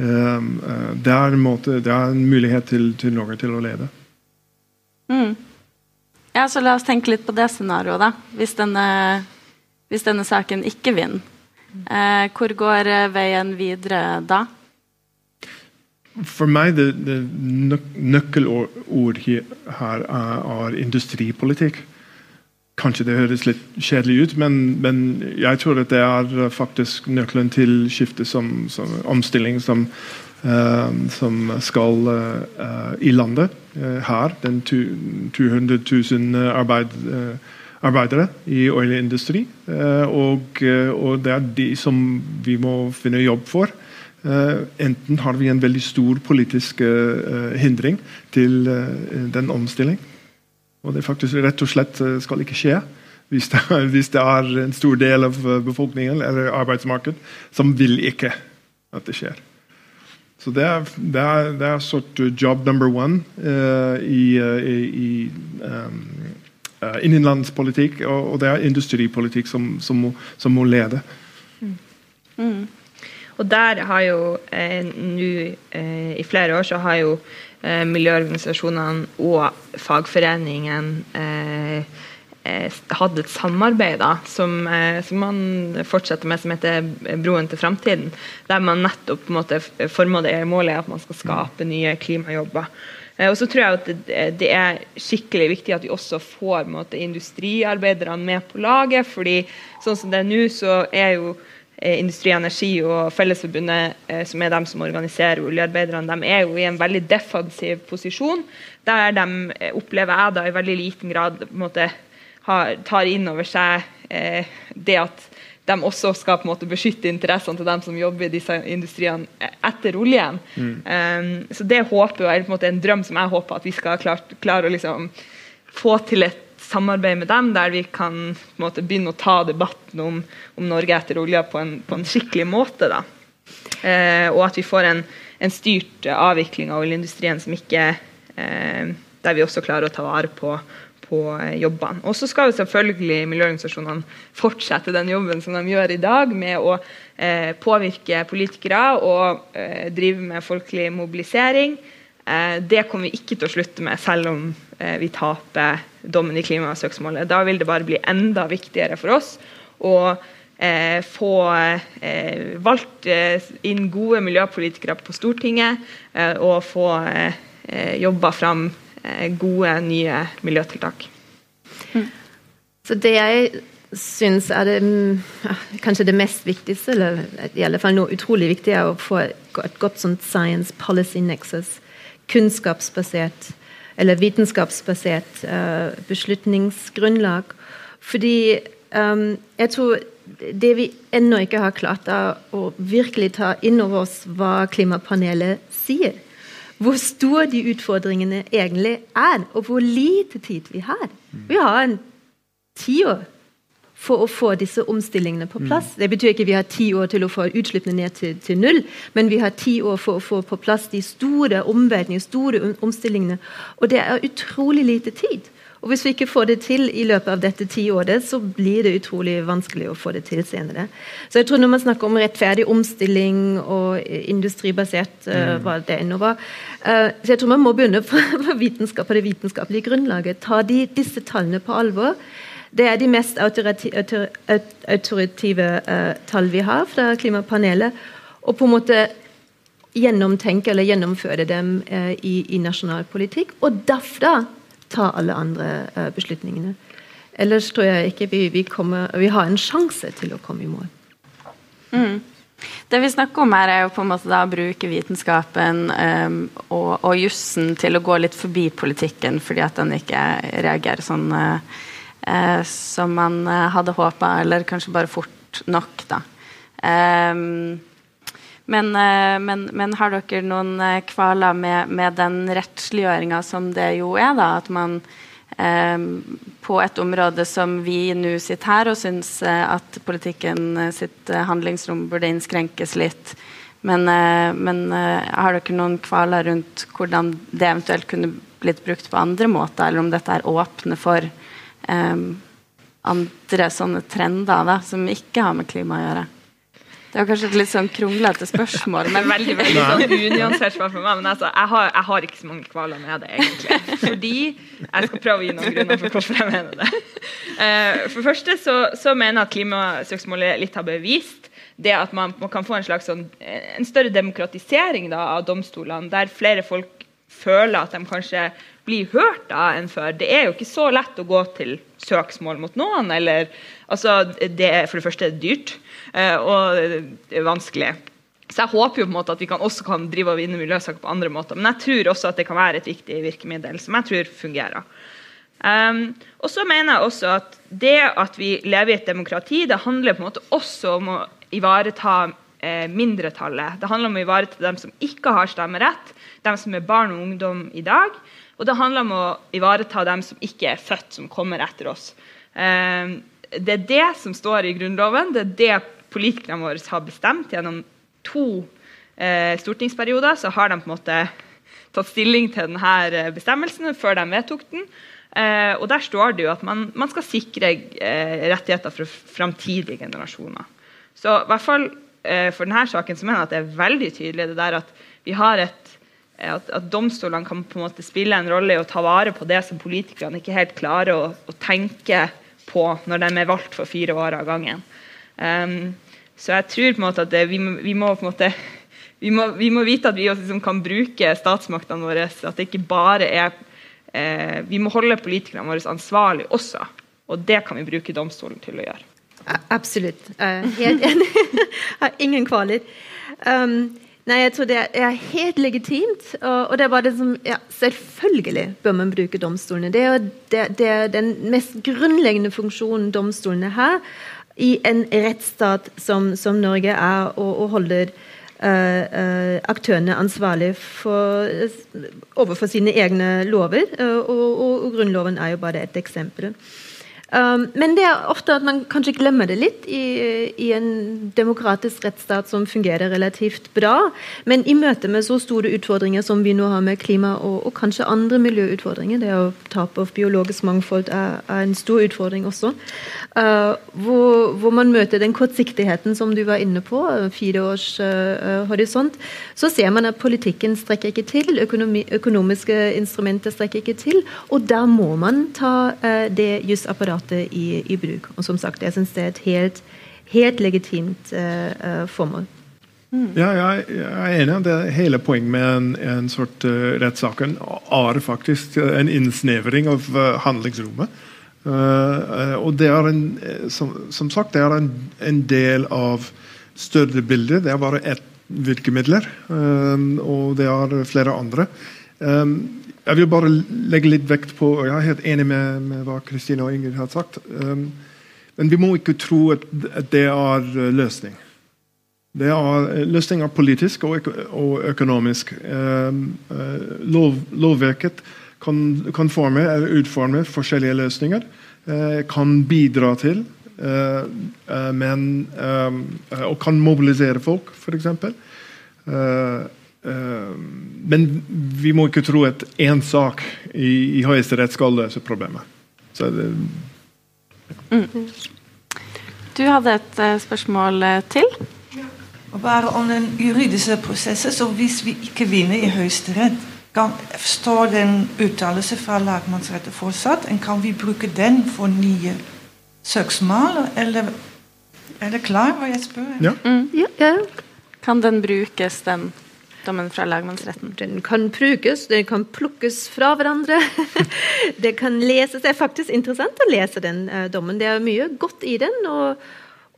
det er, en, måte, det er en mulighet til, til Norge til å lede. Mm. Ja, så La oss tenke litt på det scenarioet. da. Hvis denne, hvis denne saken ikke vinner, eh, hvor går eh, veien videre da? For meg det, det nøkkelord her er, er industripolitikk. Kanskje det høres litt kjedelig ut, men, men, jeg tror at det er faktisk nøkkelen til skiftet som, som omstilling som uh, som skal uh, i landet Uh, her. Den 200 000 arbeid, arbeidere i oljeindustri. Og, og, det er de som vi må finne jobb for. enten har vi en veldig stor politisk hindring til den omstilling. Og det faktisk rett og slett skal ikke skje. Hvis det, hvis det er en stor del av befolkningen eller arbeidsmarkedet som vil ikke at det skjer. Så det er, det er, det er sort job number one uh, i, i um, uh, innenlandspolitikk, og, og, det er industripolitikk som, som, må, som må, lede. Mm. Mm. Og der har jo nå i flere år så har jo miljøorganisasjonene og fagforeningen eh, Eh, hadde et samarbeid da, som, eh, som, man fortsetter med, som heter Broen til framtiden. Der man nettopp på en måte formålet målet at man skal skape nye klimajobber. Eh, og så tror jeg at det, er skikkelig viktig at vi også får måte, industriarbeiderne med på laget. fordi sånn som det er nå, så er jo Industri Energi og Fellesforbundet, som er dem som organiserer oljearbeiderne, de er jo i en veldig defensiv posisjon. Der de opplever jeg da i veldig liten grad måte, har, tar inn over seg eh, det at de også skal på en måte beskytte interessene til dem som jobber i disse industriene etter oljen. Mm. Um, så det håper jeg er på en, måte en drøm som jeg håper at vi skal klare, klare å liksom få til et samarbeid med dem, der vi kan måte begynne å ta debatten om, om Norge etter olja på på en skikkelig måte. Uh, og at vi får en, en styrt avvikling av oljeindustrien som ikke eh, der vi også klarer å ta vare på på eh. Og så skal jo selvfølgelig miljøorganisasjonene fortsette den jobben som de gjør i dag, med å eh, påvirke politikere og eh, drive med folkelig mobilisering. Eh, det kommer vi ikke til å slutte med, selv om eh, vi taper dommen i klimasøksmålet. Da vil det bare bli enda viktigere for oss å eh, få valgt inn gode miljøpolitikere på Stortinget og få jobba fram Eh, gode, nye miljøtiltak. Mm. Så det jeg syns er det, kanskje det mest viktigste, eller i alle fall noe utrolig viktig, er å få et godt sånt science policy nexus. Kunnskapsbasert eller vitenskapsbasert uh, beslutningsgrunnlag. Fordi um, jeg tror det vi ennå ikke har klart, å virkelig ta inn over oss hva klimapanelet sier hvor store de utfordringene egentlig er, og hvor lite tid vi har. Vi har en tiår for å få disse omstillingene på plass. Det betyr ikke vi har ti år til å få utslippene ned til, til null, men vi har ti år for å få på plass de store omveltningene, store omstillingene. Og det er utrolig lite tid. Og Hvis vi ikke får det til i løpet av dette tiåret, så blir det utrolig vanskelig å få det til senere. Så jeg tror Når man snakker om rettferdig omstilling og industribasert uh, hva det enn var, uh, så jeg tror man må begynne på, på, vitenskap, på det vitenskapelige grunnlaget. Ta de, disse tallene på alvor. Det er de mest autoritative, uh, tall vi har fra klimapanelet. Og på en måte gjennomtenke eller gjennomføre dem eh, i, i, nasjonal politikk, og derfra ta alle andre eh, beslutningene. Ellers tror jeg ikke vi, vi, kommer, vi, har en sjanse til å komme i mål. Mm. Det vi snakker om her, er jo på en måte da å bruke vitenskapen um, og, og jussen til å gå litt forbi politikken, fordi at den ikke reagerer sånn uh, uh, som man uh, hadde håpa, eller kanskje bare fort nok, da. Um, men, men, men, har dere noen kvaler med, med den rettsliggjøringa som det jo er, da? At man på et område som vi nå sitter her og syns eh, at politikken eh, sitt eh, handlingsrom burde innskrenkes litt. Men, men har dere noen kvaler rundt hvordan det eventuelt kunne blitt brukt på andre måter, eller om dette er åpne for um, andre sånne trender da, som ikke har med klima å gjøre? Det var kanskje et litt sånn kronglete spørsmål. Men veldig veldig sånn unyansert meg. Men altså, jeg, har, jeg, har, ikke så mange kvaler med det, egentlig. Fordi Jeg skal prøve å gi noen grunner for hvorfor jeg mener det. Uh, for det første så, så mener jeg at klimasøksmålet litt har bevist det at man, man kan få en slags sånn, en større demokratisering da, av domstolene, der flere folk føler at de kanskje blir hørt da enn før. Det er jo ikke så lett å gå til søksmål mot noen. eller altså, det For det første er det dyrt. Eh, og det er vanskelig. Så jeg håper jo på en måte at vi kan også kan drive og vinne miljøsaker på andre måter. Men jeg tror også at det kan være et viktig virkemiddel som jeg tror fungerer. Um, og så mener jeg også at det at vi lever i et demokrati, det handler på en måte også om å ivareta eh, mindretallet. Det handler om å ivareta dem som ikke har stemmerett, dem som er barn og ungdom i dag. Og det handler om å ivareta dem som ikke er født, som kommer etter oss. Um, det er det som står i Grunnloven. Det er det politikerne våre har bestemt gjennom to eh, stortingsperioder. Så har de på en måte tatt stilling til denne eh, bestemmelsen før de vedtok den. Eh, og der står det jo at man, man skal sikre rettigheter for framtidige generasjoner. Så i hvert fall for denne saken så mener jeg at det er veldig tydelig det der at vi har et at, at, domstolene kan på en måte spille en rolle i å ta vare på det som politikerne ikke helt klarer å, å tenke på når de er valgt for fire år av gangen. Um, så jeg tror på en måte at det, vi, vi, må, på en måte vi må, vi må vite at vi også liksom kan bruke statsmaktene våre. At det ikke bare er eh, Vi må holde politikerne våre ansvarlig også. Og det kan vi bruke domstolen til å gjøre. Absolutt. helt enig. Har ingen kvaler. Um, Nei, jeg tror det er helt legitimt. Og, det er bare det som ja, Selvfølgelig bør man bruke domstolene. Det er, det, det er den mest grunnleggende funksjonen domstolene har i en rettsstat som, som Norge er, og, og holder uh, aktørene ansvarlig for, overfor sine egne lover. Uh, og, og, Grunnloven er jo bare et eksempel. Um, men det er ofte at man kanskje glemmer det litt i, i, en demokratisk rettsstat som fungerer relativt bra. Men i møte med så store utfordringer som vi nå har med klima og, og kanskje andre miljøutfordringer, det å tape av biologisk mangfold er, er, en stor utfordring også, uh, hvor, hvor, man møter den kortsiktigheten som du var inne på, fire års uh, horisont, så ser man at politikken strekker ikke til, økonomi, økonomiske instrumenter strekker ikke til, og da må man ta uh, det jusapparatet apparatet i, i bruk. Og som sagt, jeg syns det er et helt, helt legitimt uh, formål. Mm. Ja, jeg, jeg, er enig. det er Hele poenget med en, en sort uh, rettssak er faktisk en innsnevring av uh, handlingsrommet. Uh, og det er en, som, som, sagt, det er en, en, del av større bilder. Det er bare ett virkemidler. og det er flere andre. Um, jeg vil bare legge litt vekt på og Jeg er helt enig med, med hva Kristine og Ingrid har sagt. Um, men vi må ikke tro at, at det er uh, løsning. Det er løsninger er politisk og, og økonomisk. Um, uh, lov, lovverket kan, kan forme utforme forskjellige løsninger. Uh, kan bidra til, uh, uh, men um, Og kan mobilisere folk, f.eks. Eh, men vi må ikke tro at én sak i, i Høyesterett skal løse problemet. Det, mm. Du hadde et uh, spørsmål uh, til? Ja. Bare om den juridiske prosessen. Så hvis vi ikke vinner i Høyesterett, står den uttalelse fra lagmannsretten fortsatt? Kan vi bruke den for nye søksmål? Eller er det klar hva jeg spør? Ja. Mm. ja. Kan den brukes, den? Dommen fra lagmannsretten? Den kan brukes, den kan plukkes fra hverandre. det kan leses. Det er faktisk interessant å lese den uh, dommen. Det er mye godt i den. Og,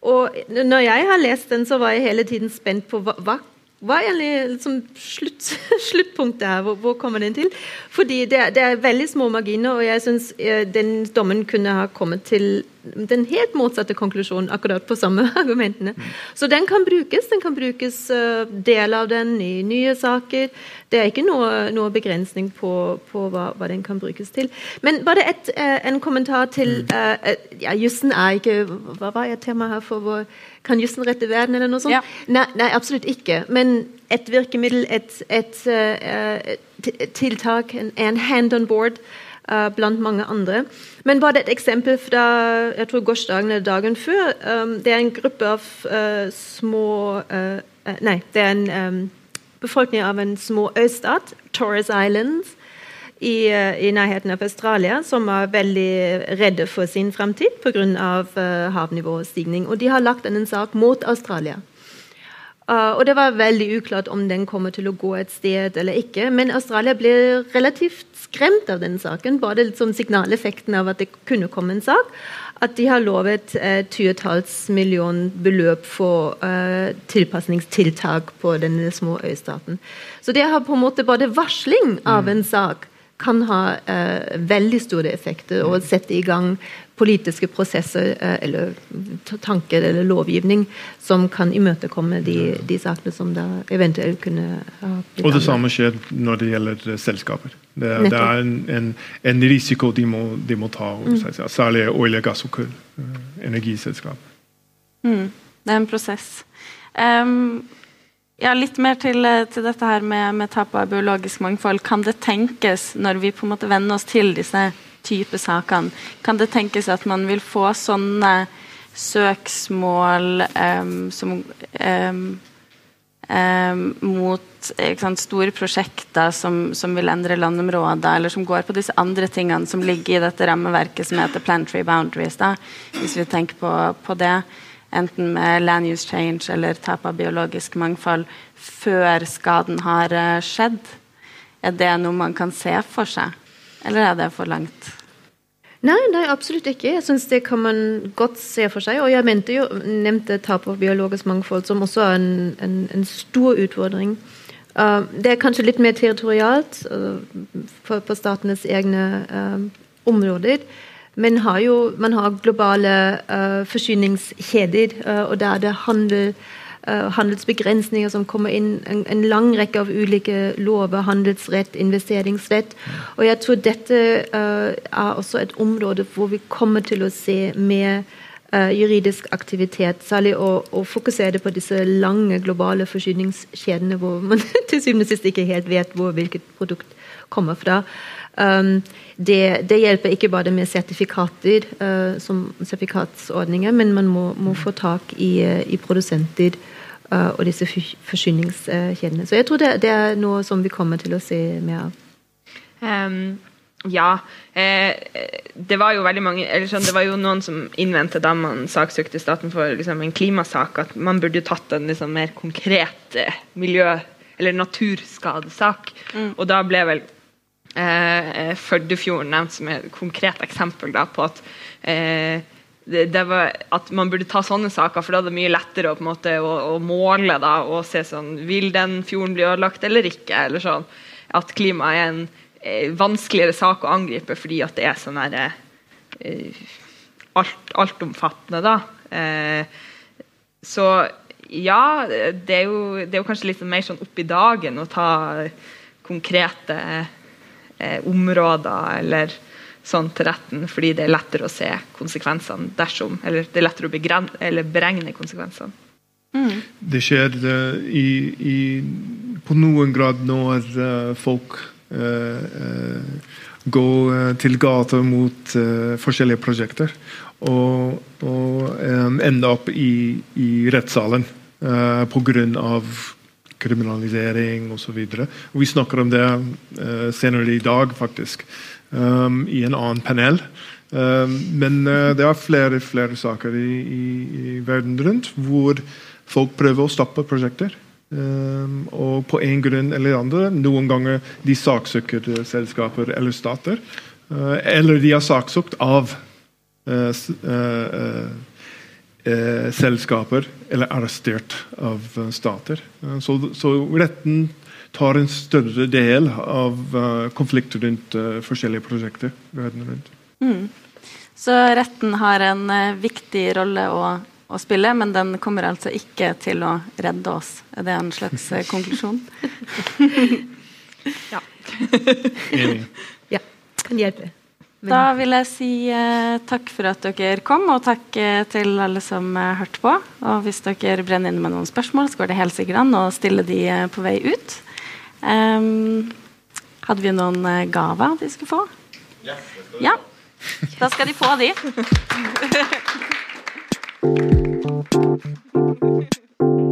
og, når jeg har lest den, så var jeg hele tiden spent på hva, hva hva er egentlig liksom slutt, sluttpunktet her? Hvor, hvor, kommer den til? Fordi det, det, er veldig små marginer, og jeg syns eh, den dommen kunne ha kommet til den helt motsatte konklusjonen akkurat på samme argumentene. Så den kan brukes. Den kan brukes uh, del av den i nye saker. Det er ikke noe, noe begrensning på, på hva, hva, den kan brukes til. Men bare et, uh, en kommentar til uh, ja, Jussen er ikke Hva var temaet her for vår Kan jussen rette verden, eller noe sånt? Ja. Nei, nei, absolutt ikke. Men et virkemiddel, et, et, et tiltak, en, en hand on board uh, blant mange andre. Men bare et eksempel fra jeg tror gårsdagen eller dagen før. Um, det er en gruppe av uh, små uh, Nei, det er en um, befolkning av en små øystat, Torres Islands, i, i, nærheten av Australia, som er veldig redde for sin framtid pga. Uh, havnivåstigning. Og de har lagt en sak mot Australia. Uh, og det var veldig uklart om den kommer til å gå et sted eller ikke. Men Australia ble relativt skremt av den saken. Bare som signaleffekten av at det kunne komme en sak. At de har lovet eh, titalls million beløp for eh, tilpasningstiltak på denne små øystaten. Så det har på en måte både varsling av en sak kan ha eh, veldig store effekter og sette i gang politiske prosesser eh, eller tanker eller lovgivning som kan imøtekomme de, de sakene som da eventuelt kunne ha blitt Og det samme skjer når det gjelder eh, selskaper. Det, det er en, en, en, risiko de må, de må ta, mm. særlig olje, gass og kull. Eh, energiselskap. Mm. Det er en prosess. Um, ja, litt mer til, til dette her med, med tap av biologisk mangfold. Kan det tenkes, når vi på en måte venner oss til disse type sakene. Kan det tenkes at man vil få sånne søksmål um, som um, um, mot sant, store prosjekter som, som, vil endre landområder, eller som går på disse andre tingene som ligger i dette rammeverket som heter Planetary Boundaries, da, hvis vi tenker på, på det, enten med land use change eller tap av biologisk mangfold, før skaden har uh, skjedd? Er det noe man kan se for seg? Eller er det for langt? Nei, nei, absolutt ikke. Jeg syns det kan man godt se for seg. Og jeg mente jo, nevnte tap av biologisk mangfold som også er en, en, en stor utfordring. Uh, det er kanskje litt mer territorialt uh, på, på, statenes egne uh, områder. Men har jo, man har globale forsyningskjeder, og der det handel handelsbegrensninger som kommer inn. En, en, lang rekke av ulike lover. Handelsrett, investeringsrett. Og jeg tror dette uh, er også et område hvor vi kommer til å se mer uh, juridisk aktivitet. Særlig å, å, fokusere på disse lange globale forsyningskjedene hvor man til syvende og sist ikke helt vet hvor hvilket produkt kommer fra. Um, det, det, hjelper ikke bare med sertifikater, uh, som sertifikatsordninger, men man må, må få tak i, i produsenter og disse forsyningskjedene. Så jeg tror det, det, er noe som vi kommer til å se mer av. Um, ja. Eh, det var jo veldig mange eller sånn, Det var jo noen som innvendte da man saksøkte staten for liksom, en klimasak, at man burde tatt en liksom, mer konkret eh, miljø- eller naturskadesak. Mm. Og da ble vel eh, Førdefjorden nevnt som et konkret eksempel da, på at eh, det, var, at man burde ta sånne saker, for da er det mye lettere å, måte, å, å måle da, og se sånn Vil den fjorden bli ødelagt eller ikke? Eller sånn, at klima er en eh, vanskeligere sak å angripe fordi at det er sånn eh, alt, altomfattende, da. Eh, så ja, det er, jo, det er jo kanskje litt mer sånn opp i dagen å ta konkrete eh, områder eller sånn til retten, fordi det er lettere å se konsekvensene dersom Eller det er lettere å begren, beregne konsekvensene. Mm. Det skjer uh, i, i, på noen grad når uh, folk uh, går til gata mot forskjellige prosjekter og, og um, ender opp i, i rettssalen uh, pga. kriminalisering osv. Vi snakker om det senere i dag, faktisk um, i en annen panel. Um, men uh, det er flere, flere saker i, i, i, verden rundt hvor folk prøver å stoppe prosjekter. Um, og på en grunn eller andre. Noen ganger de saksøker selskaper eller stater. Uh, eller de har saksøkt av uh, uh, selskaper eller arrestert av stater. Så, så, retten tar en større del av konflikter rundt forskjellige prosjekter verden rundt. Mm. Så retten har en viktig rolle å å spille, men den kommer altså ikke til å redde oss. Er det en slags eh, konklusjon? ja. ja. Kan hjelpe. Men... Da vil jeg si eh, takk for at dere kom, og takk eh, til alle som eh, hørte på. Og hvis dere brenner inn med noen spørsmål, så går det helt sikkert an å stille de eh, på vei ut. Um, hadde vi noen eh, gaver de skulle få? Ja. ja. Da skal de få de.